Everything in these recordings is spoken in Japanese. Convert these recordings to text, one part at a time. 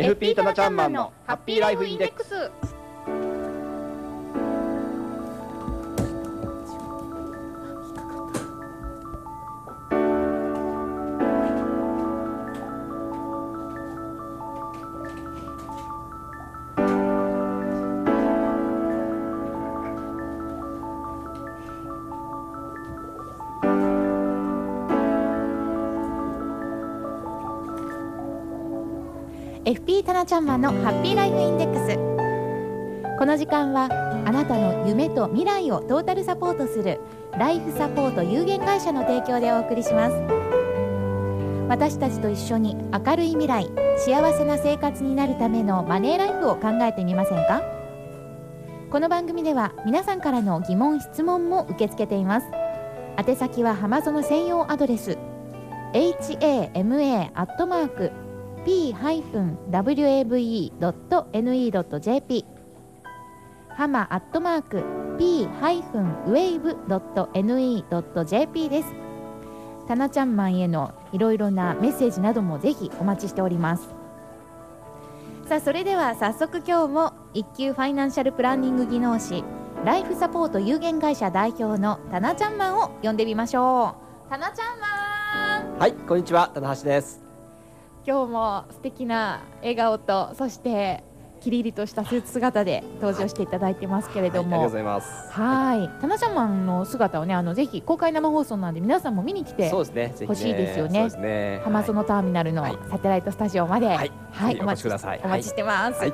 FP タナちゃんマンのハッピーライフインデックス。FP タナちゃんマンのハッピーライフインデックス。この時間はあなたの夢と未来をトータルサポートするライフサポート有限会社の提供でお送りします。私たちと一緒に明るい未来幸せな生活になるためのマネーライフを考えてみませんか？この番組では皆さんからの疑問質問も受け付けています。宛先は浜園専用アドレス hama@ p-wave.ne.jp ハマアットマーク p-wave.ne.jp です。タナちゃんマンへのいろいろなメッセージなどもぜひお待ちしております。さあそれでは早速今日も一級ファイナンシャルプランニング技能士ライフサポート有限会社代表のタナちゃんマンを呼んでみましょう。タナちゃんマン。はいこんにちは。棚橋です。今日も素敵な笑顔とそしてキリリとしたスーツ姿で登場していただいてますけれども、はい、ありがとうございます。はい。タナシャマンの姿をねあのぜひ公開生放送なんで皆さんも見に来てほしいですよね、ね、浜園ターミナルのサテライトスタジオまで、はい、はい、お待ちください。お待ちしてます、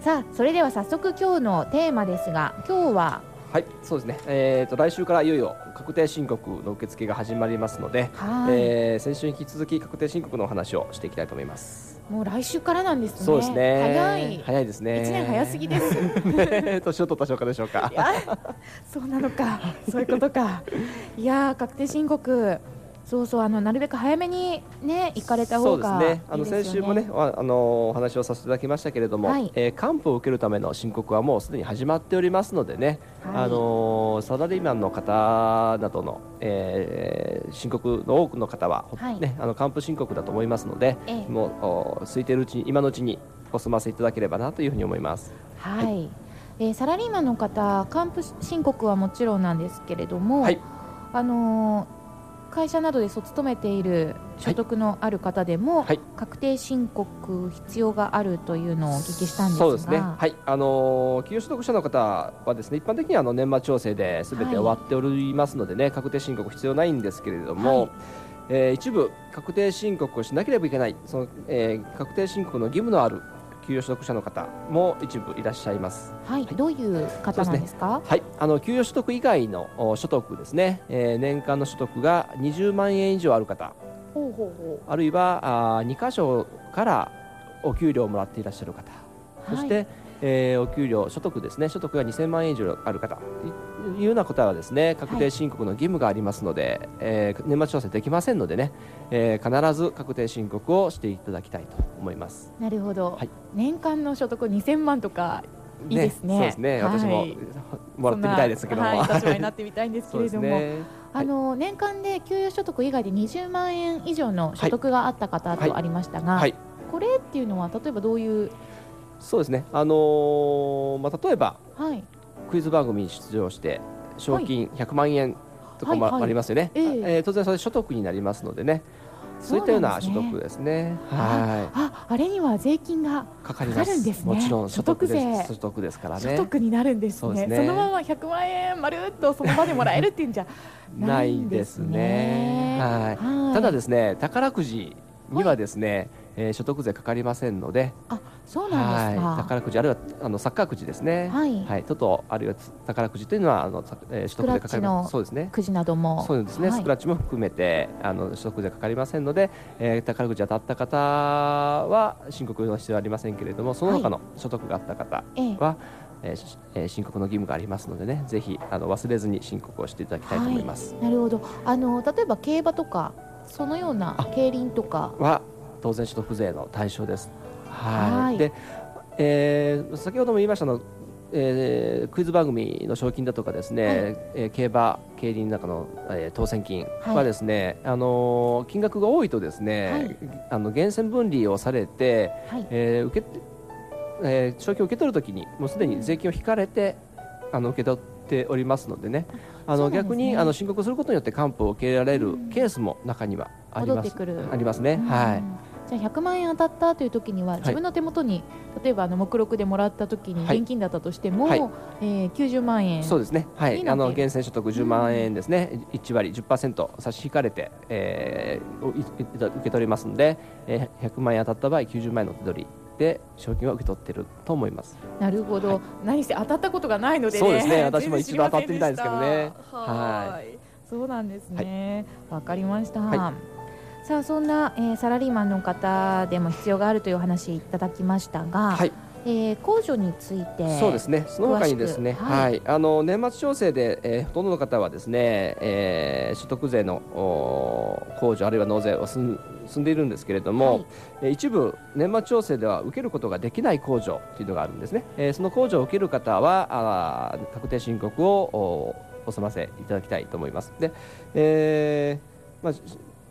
さあそれでは早速今日のテーマですが今日ははい、そうですね。えっ、ー、と来週からいよいよ確定申告の受付が始まりますので、えー、先週に引き続き確定申告のお話をしていきたいと思います。もう来週からなんですね。そうですね。早い。早いですね。一年早すぎです。年を取った証拠でしょうか。そうなのか。そういうことか。いや確定申告。そうそうあのなるべく早めにね行かれた方が、ね。ね、あの先週もねあのお話をさせていただきましたけれども、はい、えー、還付を受けるための申告はもうすでに始まっておりますのでね、はい、あのサラリーマンの方などの、えー、申告の多くの方は、はい、ねあの還付申告だと思いますので、ええ、もう空いているうちに今のうちにお済ませいただければなというふうに思います。はい、はい、えー、サラリーマンの方還付申告はもちろんなんですけれども、はい、あの会社などで勤めている所得のある方でも、はい、確定申告必要があるというのをお聞きしたんですが。そうですね、はい。あの企業所得者の方はですね一般的にはあの年末調整ですべて終わっておりますのでね、はい、確定申告必要ないんですけれども、はい、えー、一部確定申告をしなければいけない。その、えー、確定申告の義務のある給与所得者の方も一部いらっしゃいます。はい、はい、どういう方なんですか？すね、はい、あの給与所得以外の所得ですね、えー、年間の所得が20万円以上ある方、ほうほうほう。あるいはあ2箇所からお給料をもらっていらっしゃる方、はい、そして、えー、お給料所得ですね。所得が2000万円以上ある方。いうようなことはですね確定申告の義務がありますので、はい、えー、年末調整できませんのでね、えー、必ず確定申告をしていただきたいと思います。なるほど、はい、年間の所得2000万とかいいですね、ね、そうですね、私ももらってみたいですけども、はい、立場になってみたいんですけれども、ね、あの年間で給与所得以外で20万円以上の所得があった方とありましたが、これっていうのは例えばどういうそうですね、あのー、まあ、例えば、はい、クイズ番組に出場して賞金100万円とかもありますよね、はいはい、えー、当然それ所得になりますのでねそういったような所得ですね。はい。あ、あれには税金がかかるんですね。もちろん所得税所得ですからね。所得になるんですね。そのまま100万円まるっとその場でもらえるっていうんじゃないんですね。はい。ただですね、宝くじにはですね、えー、所得税かかりませんので、あ、そうなんですか。宝くじあるいはあのサッカーくじですね。はい。はい。トトあるいは宝くじというのはあの、えー、所得税かかります。そうですね。くじなども。そうですね。はい、スクラッチも含めてあの所得税かかりませんので、えー、宝くじ当たった方は申告の必要はありませんけれども、その他の所得があった方は。はいえーえー、申告の義務がありますのでねぜひあの忘れずに申告をしていただきたいと思います、はい、なるほどあの例えば競馬とかそのような競輪とか。は当然所得税の対象です。はい。で、えー、先ほども言いましたのえー、クイズ番組の賞金だとかですね、はい、えー、競馬競輪の中の、えー、当選金はですね、はい、あのー、金額が多いとですね、はい、あの源泉分離をされて、はい、えー、受けえー、賞金を受け取るときにもうすでに税金を引かれてあの受け取っておりますのでね。あの、ね、逆にあの申告することによって還付を受けられるケースも中にはあります。ありますね。はい。じゃあ100万円当たったという時には自分の手元に、はい、例えばあの目録でもらった時に現金だったとしても、はい、えー、90万円そうですね、はい、あの源泉所得10万円ですね、うん、1割10%差し引かれて、えー、受け取りますので、えー、100万円当たった場合90万円の手取りで賞金を受け取っていると思います。なるほど、はい、何せ当たったことがないので、ね、そうですね。私も一度当たってみたいですけどね。はい。そうなんですね。わ、かりました、さあそんな、えー、サラリーマンの方でも必要があるという話いただきましたが、はいえー、控除についてそうですね。その他にですね、はい、はい、あの年末調整で、えー、ほとんどの方はですね、えー、所得税の控除あるいは納税を進んでいるんですけれども、はい、一部年末調整では受けることができない控除というのがあるんですね、えー、その控除を受ける方はあ確定申告をお済ませいただきたいと思います。で、えーまあ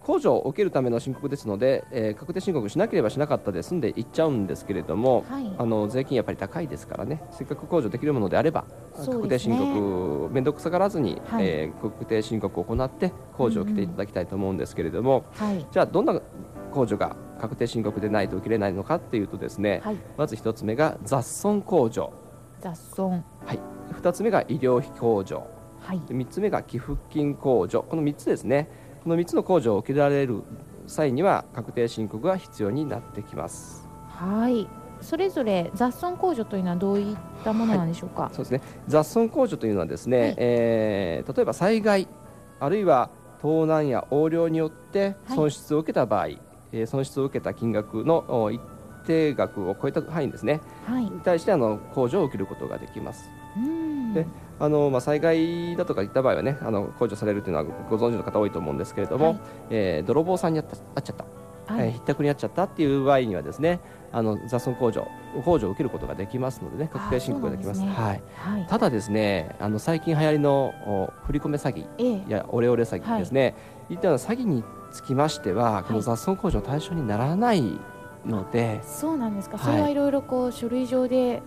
控除を受けるための申告ですので、えー、確定申告しなければしなかったで済んでいっちゃうんですけれども、はい、あの税金やっぱり高いですからね。せっかく控除できるものであれば、ね、確定申告面倒くさがらずに、はい、えー、確定申告を行って控除を受けていただきたいと思うんですけれども、うん、じゃあどんな控除が確定申告でないと受けれないのかっていうとですね、はい、まず1つ目が雑損控除。雑損。はい。2つ目が医療費控除、はい、3つ目が寄付金控除。この3つですねこの3つの控除を受けられる際には確定申告が必要になってきます。はい。それぞれ雑損控除というのはどういったものなんでしょうか、はい、そうですね。雑損控除というのはですね、はい、えー、例えば災害あるいは盗難や横領によって損失を受けた場合、はい、えー、損失を受けた金額の一定額を超えた範囲ですね、はい、に対してあの控除を受けることができます。であのまあ、災害だとかいった場合はねあの控除されるというのはご存知の方多いと思うんですけれども、はい、えー、泥棒さんにあっちゃった、はい、えー、ひったくりにあっちゃったっていう場合にはですねあの雑損控除控除を受けることができますのでね確定申告ができます、ね、はい、はい、ただですねあの最近流行りの振り込め詐欺やオレオレ詐欺ですね、はい、いったような詐欺につきましてはこの雑損控除の対象にならないので、そうなんですか、それはいろいろこう書類上で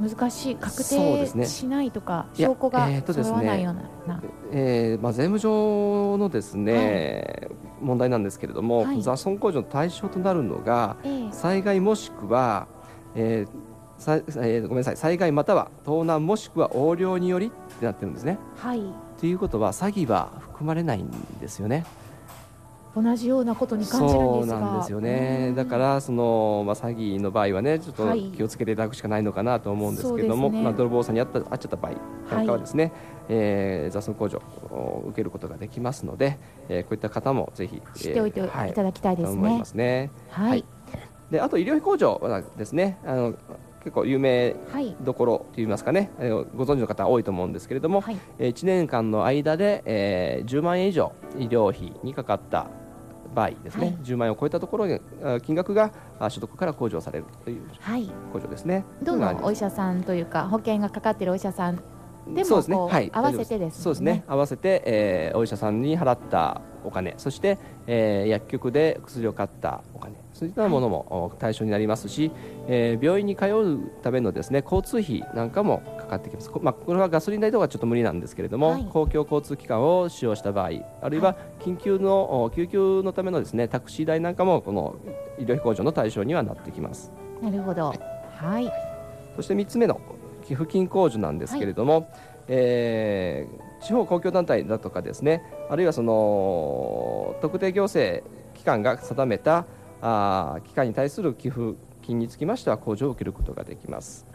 難しい確定しないとか、ね、証拠が揃わないような、えーまあ、税務上のですね、はい、問題なんですけれども、はい、雑損控除の対象となるのが、えー、災害もしくは、えーさえー、ごめんなさい災害または盗難もしくは横領によりってなってるんですね。はい、ということは詐欺は含まれないんですよね。同じようなことに感じるんですそうなんですよね、だからその、まあ、詐欺の場合はねちょっと気をつけていただくしかないのかなと思うんですけども、はいね、まあ、泥棒さんにあったあっちゃった場合なんかはですね、はい、えー、雑損控除を受けることができますので、えー、こういった方もぜひ知っておいていただきたいですね。はい、ますねはい、はい、であと医療費控除はですねあの結構有名どころといいますかね、はい、ご存知の方多いと思うんですけれども、はい、1年間の間で、えー、10万円以上医療費にかかった場合ですね、はい、10万円を超えたところに金額が所得から控除されるという控除ですね。どのお医者さんというか保険がかかっているお医者さんでもはい、合わせてです、ね、そうですね。合わせて、えー、お医者さんに払ったお金。そして、えー、薬局で薬を買ったお金。そういったものも対象になりますし、えー、病院に通うためのですね交通費なんかもかかってきます、まあ、これはガソリン代とかちょっと無理なんですけれども、はい、公共交通機関を使用した場合あるいは緊急の、救急のためのですねタクシー代なんかもこの医療費控除の対象にはなってきます。なるほど、はい、はい、そして3つ目の寄付金控除なんですけれども、はい、えー、地方公共団体だとかですねあるいはその特定行政機関が定めたあ機関に対する寄付金につきましては控除を受けることができます。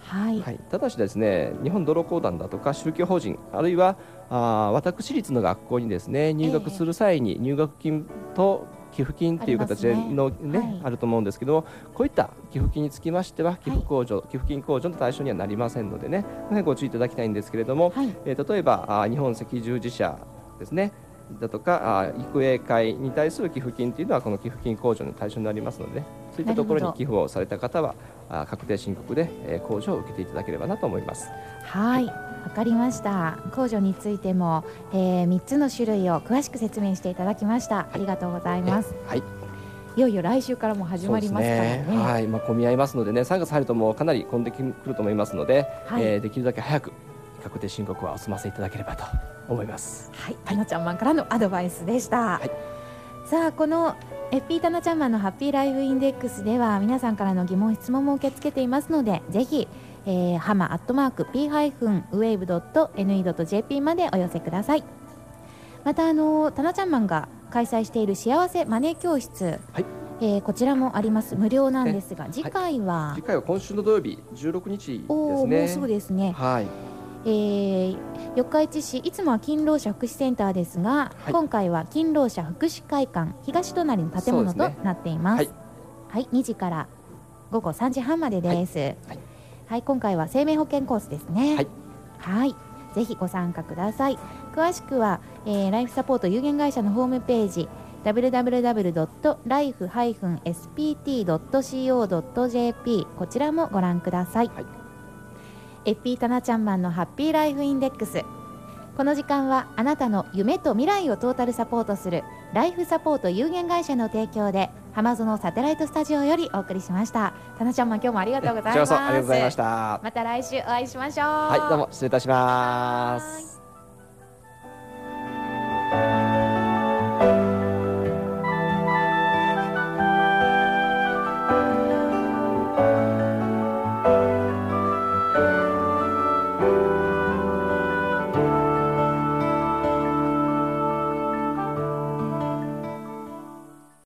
はい、はい、ただしですね日本泥講団だとか宗教法人あるいはあ私立の学校にですね入学する際に入学金と寄付金という形でのね、ねはい、あると思うんですけどもこういった寄付金につきましては寄付控除、はい、寄付金控除の対象にはなりませんのでねご注意いただきたいんですけれども、はい、えー、例えばあ日本赤十字社ですねだとかあ育英会に対する寄付金というのはこの寄付金控除の対象になりますので、ね、そういったところに寄付をされた方はあ確定申告で、えー、控除を受けていただければなと思います。はい。わかりました。控除についても、えー、3つの種類を詳しく説明していただきました。ありがとうございます。はい。いよいよ来週からも始まりますからね。ね。はい、まあ混み合いますのでね、3月入るともうかなり混んでくると思いますので、はい、えー、できるだけ早く確定申告はお済ませいただければと思います。はい、たなちゃんマンからのアドバイスでした。はい、さあこの FP タナちゃんマンのハッピーライフインデックスでは皆さんからの疑問質問も受け付けていますので、ぜひえー、ハマアットマーク p ハイフンウェーブドット ne ドット jp までお寄せください。またあのタナちゃんマンが開催している幸せマネー教室。はい。えー、こちらもあります。無料なんですが、次回は、はい、次回は？今週の土曜日16日ですね。おもうすぐですね。はいえー、四日市市いつもは勤労者福祉センターですが、はい、今回は勤労者福祉会館東隣の建物となっています、ね、はい、はい、2時から午後3時半までです、はい、はい、今回は生命保険コースですね。はい、はい。ぜひご参加ください。詳しくは、えー、ライフサポート有限会社のホームページ www.life-spt.co.jp こちらもご覧ください、はい、FP タナちゃんマンのハッピーライフインデックス。この時間はあなたの夢と未来をトータルサポートするライフサポート有限会社の提供で浜園サテライトスタジオよりお送りしました。タナちゃんマン今日もありがとうございます。ありがとうございました。また来週お会いしましょう。はいどうも失礼いたします